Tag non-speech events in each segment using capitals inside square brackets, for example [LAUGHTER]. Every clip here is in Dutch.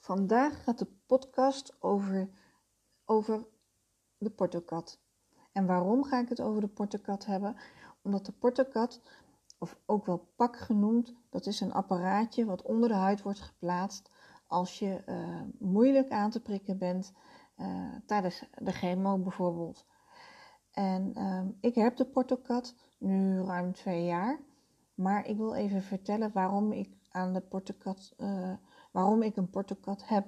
Vandaag gaat de podcast over, over de portokat. En waarom ga ik het over de portokat hebben? Omdat de portokat, of ook wel pak genoemd, dat is een apparaatje wat onder de huid wordt geplaatst als je uh, moeilijk aan te prikken bent uh, tijdens de chemo bijvoorbeeld. En uh, ik heb de portokat nu ruim twee jaar. Maar ik wil even vertellen waarom ik aan de portokat, uh, waarom ik een portokat heb.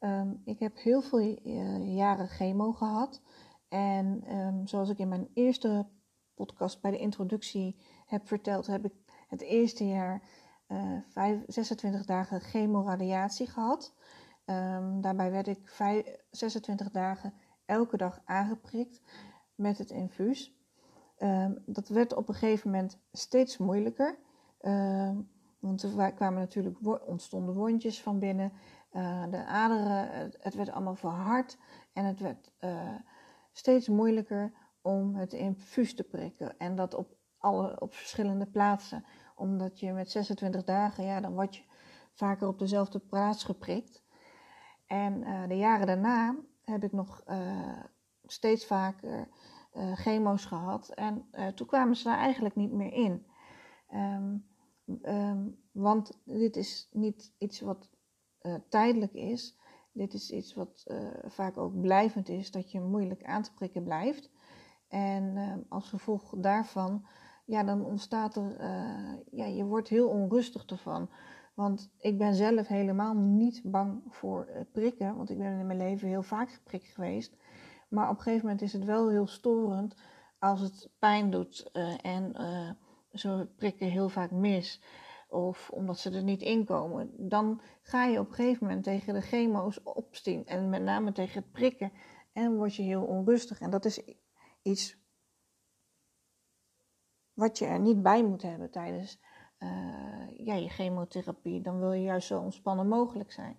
Um, ik heb heel veel uh, jaren chemo gehad. En um, zoals ik in mijn eerste podcast bij de introductie heb verteld, heb ik het eerste jaar uh, 5, 26 dagen chemoradiatie gehad. Um, daarbij werd ik 5, 26 dagen elke dag aangeprikt met het infuus. Dat werd op een gegeven moment steeds moeilijker. Want er kwamen natuurlijk ontstonden wondjes van binnen. Uh, de aderen, het, werd allemaal verhard. En het werd uh, steeds moeilijker om het infuus te prikken. En dat op, alle, op verschillende plaatsen. Omdat je met 26 dagen, ja, dan word je vaker op dezelfde plaats geprikt. En uh, de jaren daarna heb ik nog steeds vaker chemo's gehad. En toen kwamen ze daar eigenlijk niet meer in. Um, um, want dit is niet iets wat uh, tijdelijk is. Dit is iets wat vaak ook blijvend is, dat je moeilijk aan te prikken blijft. En ehm, als gevolg daarvan, ja, dan ontstaat er, ja, je wordt heel onrustig ervan. Want ik ben zelf helemaal niet bang voor prikken, want ik ben in mijn leven heel vaak geprikt geweest. Maar op een gegeven moment is het wel heel storend als het pijn doet en ze prikken heel vaak mis. Of omdat ze er niet in komen. Dan ga je op een gegeven moment tegen de chemo's opstien. En met name tegen het prikken. En word je heel onrustig. En dat is iets wat je er niet bij moet hebben tijdens uh, ja, je chemotherapie. Dan wil je juist zo ontspannen mogelijk zijn.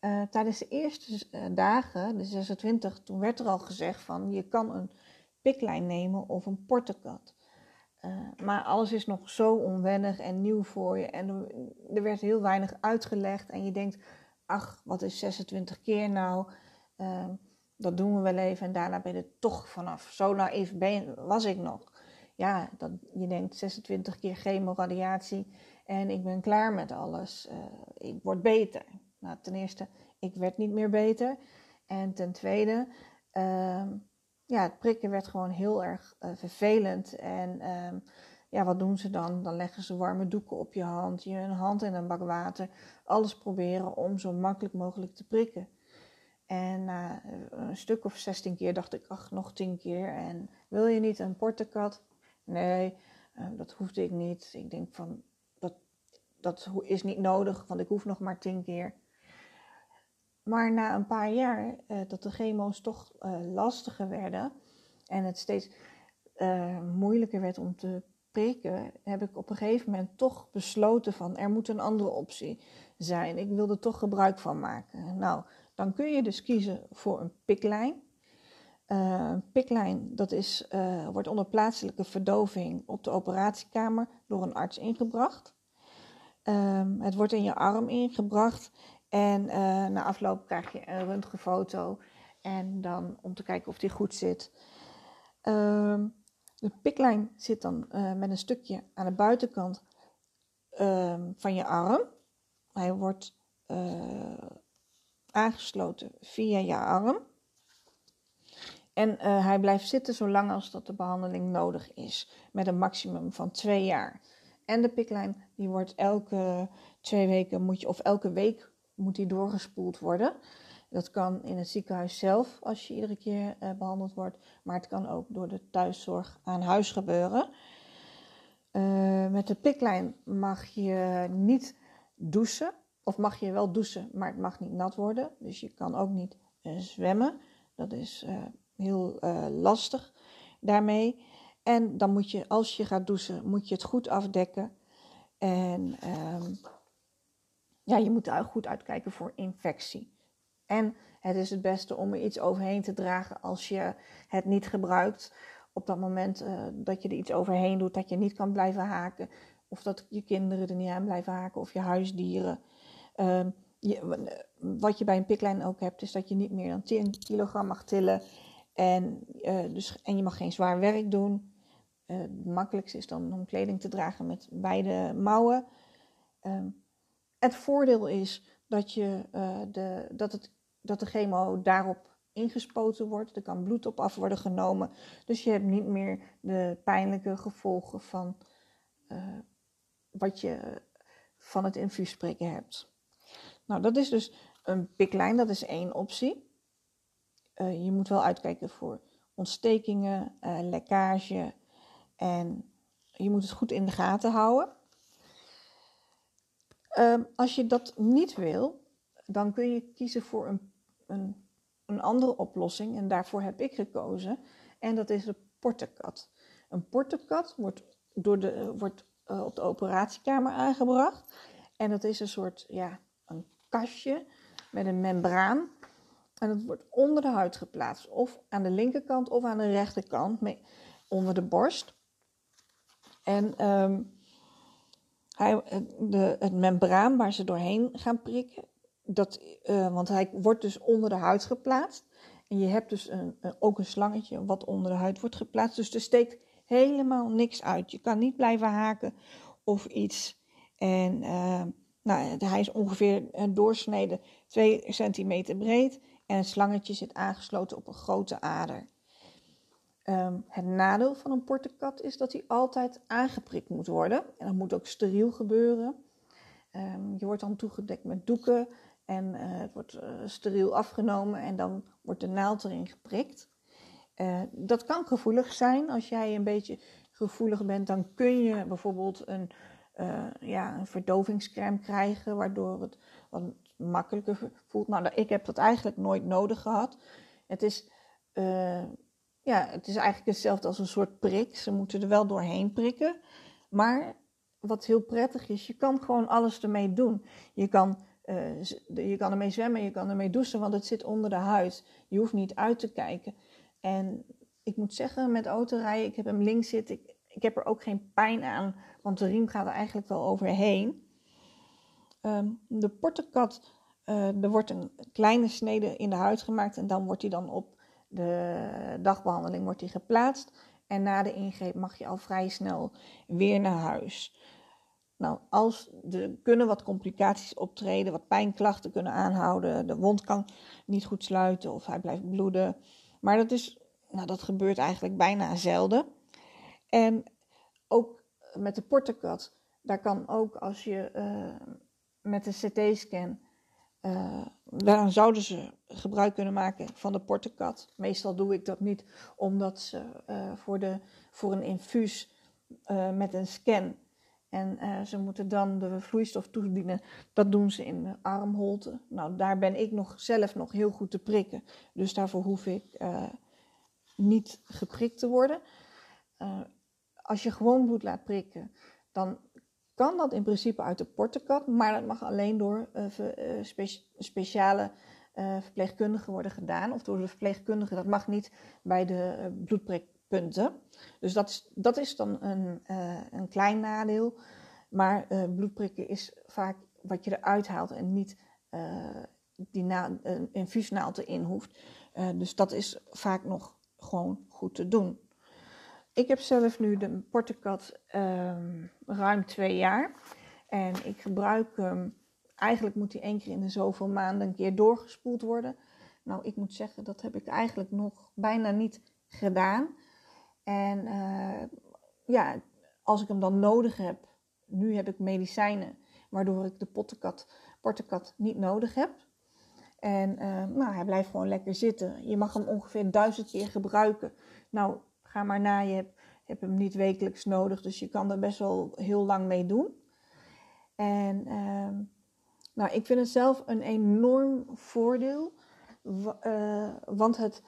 Uh, tijdens de eerste uh, dagen, de 26, toen werd er al gezegd van je kan een piklijn nemen of een portekat. Uh, maar alles is nog zo onwennig en nieuw voor je en er, er, werd heel weinig uitgelegd en je denkt, ach, wat is 26 keer nou? dat doen we wel even en daarna ben je toch vanaf. Zo naïef ben, was ik nog. Ja, dat, je denkt 26 keer chemoradiatie en ik ben klaar met alles. ik word beter. Nou, ten eerste, ik werd niet meer beter. En ten tweede, uh, ja, het prikken werd gewoon heel erg uh, vervelend. En uh, ja, wat doen ze dan? Dan leggen ze warme doeken op je hand, je een hand in een bak water. Alles proberen om zo makkelijk mogelijk te prikken. En na een stuk of 16 keer dacht ik, ach, nog 10 keer. En wil je niet een portekat? Nee, uh, dat hoefde ik niet. Ik denk van, dat, dat is niet nodig, want ik hoef nog maar 10 keer. Maar na een paar jaar uh, dat de chemo's toch uh, lastiger werden en het steeds uh, moeilijker werd om te prikken, heb ik op een gegeven moment toch besloten van er moet een andere optie zijn. Ik wil er toch gebruik van maken. Nou, dan kun je dus kiezen voor een piklijn. een piklijn dat is, wordt onder plaatselijke verdoving op de operatiekamer door een arts ingebracht. Um, het wordt in je arm ingebracht en uh, na afloop krijg je een röntgenfoto. En dan om te kijken of die goed zit. Uh, de piklijn zit dan uh, met een stukje aan de buitenkant uh, van je arm. Hij wordt eh, aangesloten via je arm. En hij blijft zitten zolang als dat de behandeling nodig is. Met een maximum van twee jaar. En de piklijn die wordt elke twee weken moet je, of elke week moet die doorgespoeld worden. Dat kan in het ziekenhuis zelf als je iedere keer uh, behandeld wordt, maar het kan ook door de thuiszorg aan huis gebeuren. Uh, met de piklijn mag je niet douchen, of mag je wel douchen, maar het mag niet nat worden. Dus je kan ook niet uh, zwemmen. Dat is heel lastig daarmee. En dan moet je, als je gaat douchen, moet je het goed afdekken. En ehm, ja, je moet er goed uitkijken voor infectie. En het is het beste om er iets overheen te dragen als je het niet gebruikt. Op dat moment uh, dat je er iets overheen doet, dat je niet kan blijven haken. Of dat je kinderen er niet aan blijven haken of je huisdieren. Uh, je, wat je bij een piklijn ook hebt, is dat je niet meer dan 10 kilogram mag tillen. En, dus, en je mag geen zwaar werk doen. het makkelijkste is dan om kleding te dragen met beide mouwen. Ehm, het voordeel is dat, je, de, dat, het, dat de chemo daarop ingespoten wordt. Er kan bloed op af worden genomen. Dus je hebt niet meer de pijnlijke gevolgen van uh, wat je van het infuus prikken hebt. Nou, dat is dus een piklijn, dat is één optie. Uh, je moet wel uitkijken voor ontstekingen, lekkage en je moet het goed in de gaten houden. Uh, als je dat niet wil, dan kun je kiezen voor een, een een andere oplossing en daarvoor heb ik gekozen. En dat is de portekat. Een portekat wordt, door de, wordt uh, op de operatiekamer aangebracht. En dat is een soort, ja, een kastje met een membraan. En dat wordt onder de huid geplaatst. Of aan de linkerkant of aan de rechterkant, onder de borst. En um, hij, de, het membraan waar ze doorheen gaan prikken, dat, uh, want hij wordt dus onder de huid geplaatst. En je hebt dus een, ook een slangetje wat onder de huid wordt geplaatst. Dus er steekt helemaal niks uit. Je kan niet blijven haken of iets. En uh, nou, hij is ongeveer een doorsnede 2 centimeter breed. En het slangetje zit aangesloten op een grote ader. Um, het nadeel van een portekat is dat hij altijd aangeprikt moet worden. En dat moet ook steriel gebeuren. Um, je wordt dan toegedekt met doeken. En uh, het wordt uh, steriel afgenomen en dan wordt de naald erin geprikt. Uh, dat kan gevoelig zijn. Als jij een beetje gevoelig bent, dan kun je bijvoorbeeld een, ja, een verdovingscrème krijgen, waardoor het wat makkelijker voelt. Nou, ik heb dat eigenlijk nooit nodig gehad. Het is, ja, het is eigenlijk hetzelfde als een soort prik. Ze moeten er wel doorheen prikken. Maar wat heel prettig is, je kan gewoon alles ermee doen. Je kan uh, je kan ermee zwemmen, je kan ermee douchen, want het zit onder de huid. Je hoeft niet uit te kijken. En ik moet zeggen, met autorijden, ik heb hem links zitten. Ik, ik heb er ook geen pijn aan, want de riem gaat er eigenlijk wel overheen. Um, de portekat, uh, er wordt een kleine snede in de huid gemaakt en dan wordt die dan op de dagbehandeling wordt die geplaatst. En na de ingreep mag je al vrij snel weer naar huis. Nou, als er kunnen wat complicaties optreden, wat pijnklachten kunnen aanhouden, de wond kan niet goed sluiten of hij blijft bloeden. Maar dat, is, nou, dat gebeurt eigenlijk bijna zelden. En ook met de portekat, daar kan ook als je uh, met een CT-scan, uh, daar zouden ze gebruik kunnen maken van de portekat. Meestal doe ik dat niet, omdat ze uh, voor, de, voor een infuus met een scan en ze moeten dan de vloeistof toedienen. Dat doen ze in de armholte. Nou, daar ben ik nog zelf nog heel goed te prikken. Dus daarvoor hoef ik niet geprikt te worden. Als je gewoon bloed laat prikken, dan kan dat in principe uit de portekat. Maar dat mag alleen door spe speciale verpleegkundigen worden gedaan. Of door de verpleegkundige. Dat mag niet bij de bloedprik punten. Dus dat is, dat is dan een, een klein nadeel. Maar bloedprikken is vaak wat je eruit haalt en niet die na, een infuusnaald erin hoeft. dus dat is vaak nog gewoon goed te doen. Ik heb zelf nu de Portecat ehm, ruim twee jaar. En ik gebruik hem, eigenlijk moet hij één keer in de zoveel maanden een keer doorgespoeld worden. Nou, ik moet zeggen, dat heb ik eigenlijk nog bijna niet gedaan. En uh, ja, als ik hem dan nodig heb, nu heb ik medicijnen, waardoor ik de pottenkat, portekat niet nodig heb. En uh, nou, hij blijft gewoon lekker zitten. Je mag hem ongeveer duizend keer gebruiken. Nou, ga maar na, je hebt, hem niet wekelijks nodig, dus je kan er best wel heel lang mee doen. En uh, nou, ik vind het zelf een enorm voordeel, uh, want het,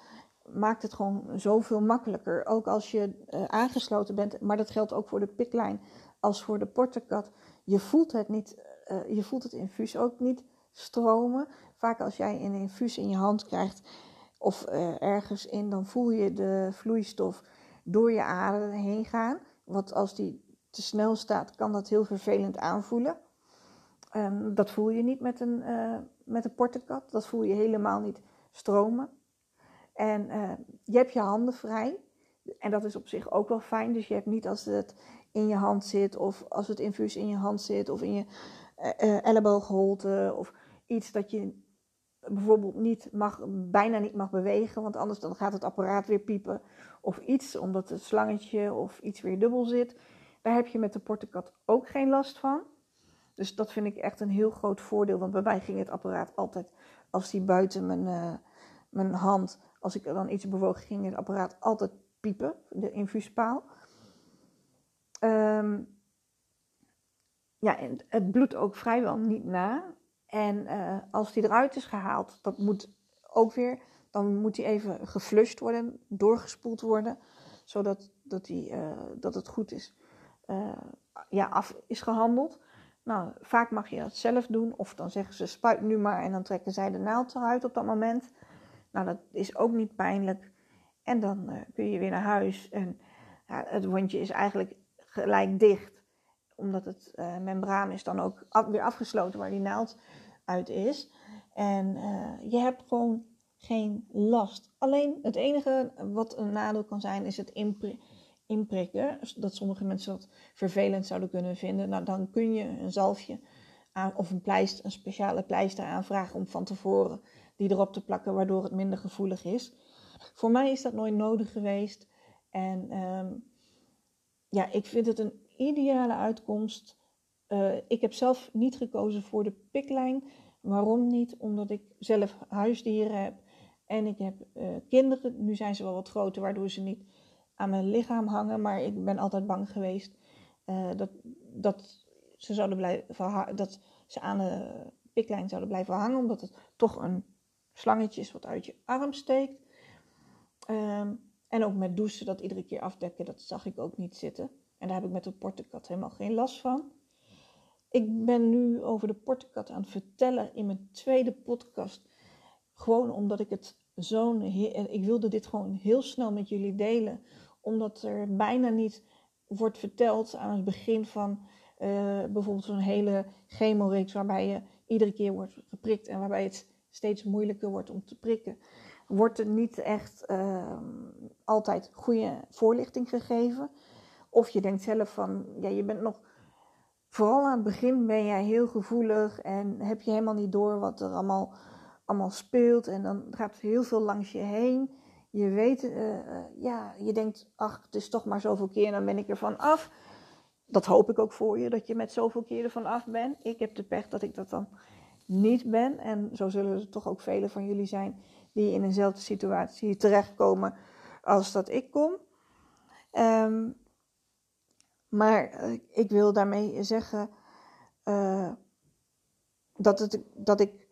maakt het gewoon zoveel makkelijker. Ook als je uh, aangesloten bent, maar dat geldt ook voor de piklijn als voor de portekat. Je voelt het niet, uh, je voelt het infuus ook niet stromen. Vaak als jij een infuus in je hand krijgt of ergens in, dan voel je de vloeistof door je aderen heen gaan. Want als die te snel staat, kan dat heel vervelend aanvoelen. Um, dat voel je niet met een, uh, met een portekat. Dat voel je helemaal niet stromen. En uh, je hebt je handen vrij. En dat is op zich ook wel fijn. Dus je hebt niet als het in je hand zit, of als het infuus in je hand zit, of in je uh, elleboogholte, of iets dat je bijvoorbeeld niet mag, bijna niet mag bewegen, want anders dan gaat het apparaat weer piepen. Of iets, omdat het slangetje of iets weer dubbel zit. Daar heb je met de portekat ook geen last van. Dus dat vind ik echt een heel groot voordeel. Want bij mij ging het apparaat altijd, als die buiten mijn, uh, mijn hand, als ik dan iets bewoog, ging het apparaat altijd piepen, de infuuspaal. Um, ja, en het bloedt ook vrijwel niet na. En uh, als die eruit is gehaald, dat moet ook weer, dan moet die even geflushed worden, doorgespoeld worden, zodat dat, die, uh, dat het goed is, uh, ja, af is gehandeld. Nou, vaak mag je dat zelf doen, of dan zeggen ze spuit nu maar en dan trekken zij de naald eruit op dat moment. Nou, dat is ook niet pijnlijk. En dan kun je weer naar huis en ja, het wondje is eigenlijk gelijk dicht omdat het membraan is dan ook weer afgesloten waar die naald uit is. En uh, je hebt gewoon geen last. Alleen het enige wat een nadeel kan zijn is het inprikken. Dat sommige mensen dat vervelend zouden kunnen vinden. Nou, dan kun je een zalfje aan, of een, pleister, een speciale pleister aanvragen om van tevoren die erop te plakken, waardoor het minder gevoelig is. Voor mij is dat nooit nodig geweest. En um, ja, ik vind het een ideale uitkomst. Uh, ik heb zelf niet gekozen voor de piklijn. Waarom niet? Omdat ik zelf huisdieren heb en ik heb uh, kinderen. Nu zijn ze wel wat groter, waardoor ze niet aan mijn lichaam hangen. Maar ik ben altijd bang geweest uh, dat, dat, ze zouden blijven, dat ze aan de piklijn zouden blijven hangen. Omdat het toch een slangetje is wat uit je arm steekt. Um, en ook met douchen, dat iedere keer afdekken, dat zag ik ook niet zitten. En daar heb ik met de portekat helemaal geen last van. Ik ben nu over de portekat aan het vertellen in mijn tweede podcast. Gewoon omdat ik het zo'n. Ik wilde dit gewoon heel snel met jullie delen. Omdat er bijna niet wordt verteld aan het begin van uh, bijvoorbeeld zo'n hele chemoreeks. Waarbij je iedere keer wordt geprikt en waarbij het steeds moeilijker wordt om te prikken. Wordt er niet echt uh, altijd goede voorlichting gegeven. Of je denkt zelf van, ja, je bent nog, vooral aan het begin ben jij heel gevoelig en heb je helemaal niet door wat er allemaal, allemaal speelt. En dan gaat heel veel langs je heen. Je weet, uh, ja, je denkt, ach, het is toch maar zoveel keer en dan ben ik er van af. Dat hoop ik ook voor je, dat je met zoveel keer ervan af bent. Ik heb de pech dat ik dat dan niet ben. En zo zullen er toch ook velen van jullie zijn die in eenzelfde situatie terechtkomen als dat ik kom. Um, maar eh, ik wil daarmee zeggen uh, dat, het, dat, ik,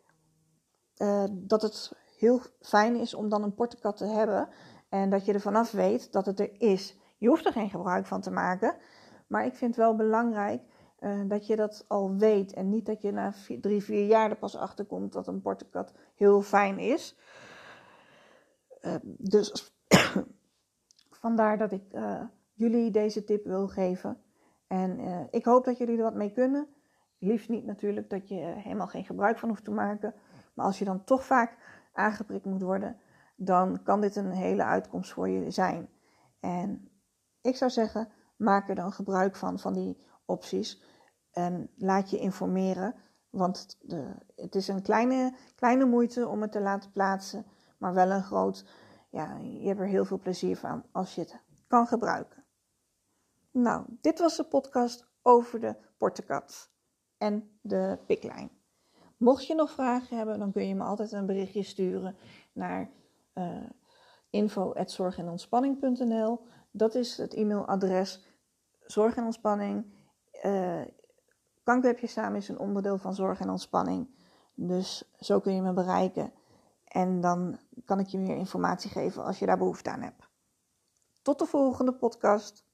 uh, dat het heel fijn is om dan een portekat te hebben. En dat je er vanaf weet dat het er is. Je hoeft er geen gebruik van te maken. Maar ik vind het wel belangrijk dat je dat al weet. En niet dat je na vier, drie, vier jaar er pas achter komt dat een portekat heel fijn is. dus [COUGHS] vandaar dat ik jullie deze tip wil geven. En uh, ik hoop dat jullie er wat mee kunnen. Liefst niet natuurlijk dat je helemaal geen gebruik van hoeft te maken. Maar als je dan toch vaak aangeprikt moet worden, dan kan dit een hele uitkomst voor je zijn. En ik zou zeggen, maak er dan gebruik van, van die opties. En laat je informeren. Want de, het is een kleine, kleine moeite om het te laten plaatsen. Maar wel een groot, ja, je hebt er heel veel plezier van als je het kan gebruiken. Nou, dit was de podcast over de portekat en de piklijn. Mocht je nog vragen hebben, dan kun je me altijd een berichtje sturen naar uh, eh, info.zorgenontspanning.nl. Dat is het e-mailadres. Zorg en ontspanning. Uh, samen is een onderdeel van zorg en ontspanning. Dus zo kun je me bereiken. En dan kan ik je meer informatie geven als je daar behoefte aan hebt. Tot de volgende podcast.